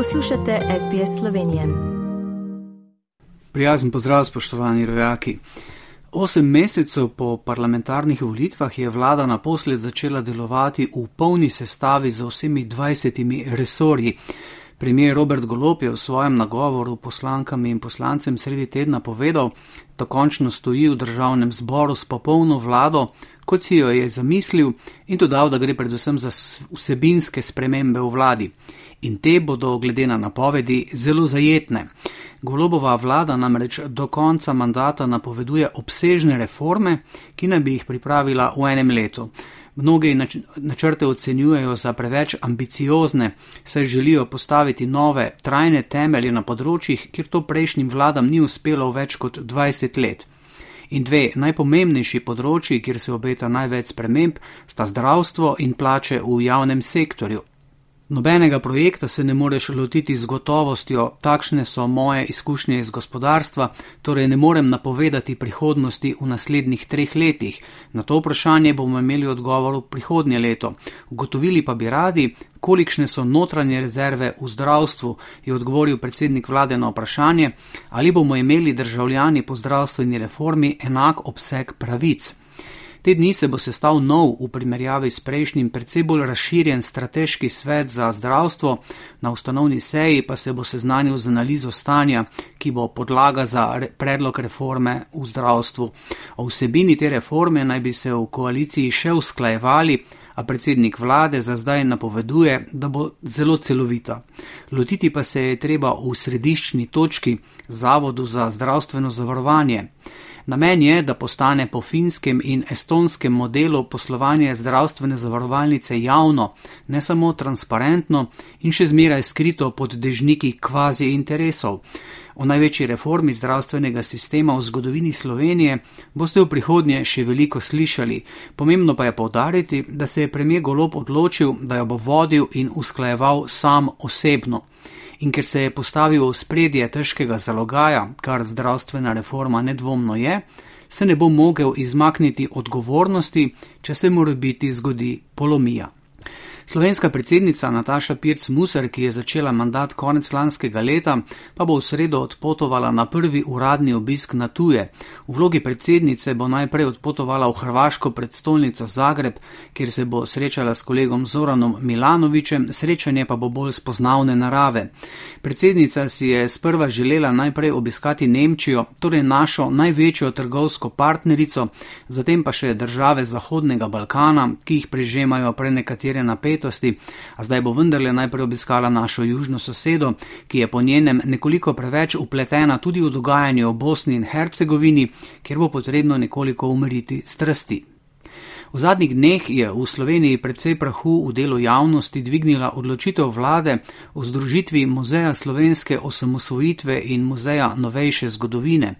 Poslušate SBS Slovenije. Prijazen pozdrav, spoštovani rojaki. Osem mesecev po parlamentarnih volitvah je vlada naposled začela delovati v polni sestavi z vsemi dvajsetimi resorji. Premijer Robert Golop je v svojem nagovoru poslankam in poslancem sredi tedna povedal, da končno stoji v državnem zboru s popolno vlado, kot si jo je zamislil, in dodal, da gre predvsem za vsebinske spremembe v vladi. In te bodo, glede na napovedi, zelo zajetne. Golobova vlada namreč do konca mandata napoveduje obsežne reforme, ki naj bi jih pripravila v enem letu. Mnogi načrte ocenjujejo za preveč ambiciozne, saj želijo postaviti nove, trajne temelje na področjih, kjer to prejšnjim vladam ni uspelo več kot 20 let. In dve najpomembnejši področji, kjer se obeta največ sprememb, sta zdravstvo in plače v javnem sektorju. Nobenega projekta se ne moreš lotiti z gotovostjo, takšne so moje izkušnje iz gospodarstva, torej ne morem napovedati prihodnosti v naslednjih treh letih. Na to vprašanje bomo imeli odgovor v prihodnje leto. Ugotovili pa bi radi, kolikšne so notranje rezerve v zdravstvu, je odgovoril predsednik vlade na vprašanje, ali bomo imeli državljani po zdravstveni reformi enak obseg pravic. Te dni se bo sestal nov v primerjavi s prejšnjim, predvsej bolj razširjen strateški svet za zdravstvo, na ustanovni seji pa se bo seznanil z analizo stanja, ki bo podlaga za re predlog reforme v zdravstvu. O vsebini te reforme naj bi se v koaliciji še usklajevali, a predsednik vlade za zdaj napoveduje, da bo zelo celovita. Lotiti pa se je treba v središčni točki Zavodu za zdravstveno zavarovanje. Namen je, da postane po finskem in estonskem modelu poslovanje zdravstvene zavarovalnice javno, ne samo transparentno in še zmeraj skrito pod dežniki kvazi interesov. O največji reformi zdravstvenega sistema v zgodovini Slovenije boste v prihodnje še veliko slišali. Pomembno pa je povdariti, da se je premijer Golop odločil, da jo bo vodil in usklajeval sam osebno in ker se je postavil v spredje težkega zalogaja, kar zdravstvena reforma nedvomno je, se ne bo mogel izmakniti odgovornosti, če se mora biti zgodi polomija. Slovenska predsednica Nataša Pirc Musar, ki je začela mandat konec lanskega leta, pa bo v sredo odpotovala na prvi uradni obisk na tuje. V vlogi predsednice bo najprej odpotovala v hrvaško predstolnico Zagreb, kjer se bo srečala s kolegom Zoranom Milanovičem, srečanje pa bo bolj spoznavne narave. Predsednica si je sprva želela najprej obiskati Nemčijo, torej našo največjo trgovsko partnerico, zatem pa še države Zahodnega Balkana, ki jih prežemajo pre nekatere napetosti napetosti, a zdaj bo vendarle najprej obiskala našo južno sosedo, ki je po njenem nekoliko preveč upletena tudi v dogajanje v Bosni in Hercegovini, kjer bo potrebno nekoliko umiriti strasti. V zadnjih dneh je v Sloveniji precej prahu v delu javnosti dvignila odločitev vlade o združitvi Muzeja slovenske osamosvojitve in Muzeja novejše zgodovine.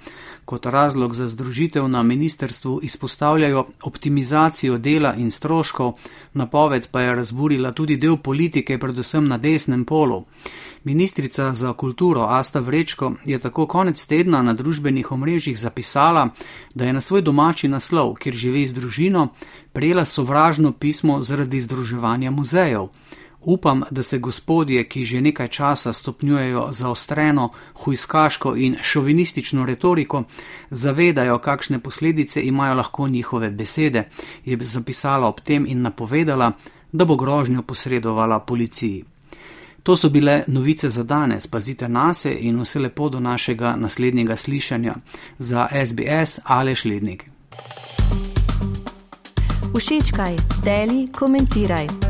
Kot razlog za združitev na ministerstvu izpostavljajo optimizacijo dela in stroškov, napoved pa je razburila tudi del politike, predvsem na desnem polu. Ministrica za kulturo Asta Vrečko je tako konec tedna na družbenih omrežjih zapisala, da je na svoj domači naslov, kjer živi z družino, prejela sovražno pismo zaradi združevanja muzejev. Upam, da se gospodje, ki že nekaj časa stopnjujejo zaostreno, huiskaško in šovinistično retoriko, zavedajo, kakšne posledice imajo lahko njihove besede, je zapisala ob tem in napovedala, da bo grožnjo posredovala policiji. To so bile novice za danes, pazite na se in vse lepo do našega naslednjega slišanja. Za SBS Aleš Lednik. Všečkaj, deli, komentiraj.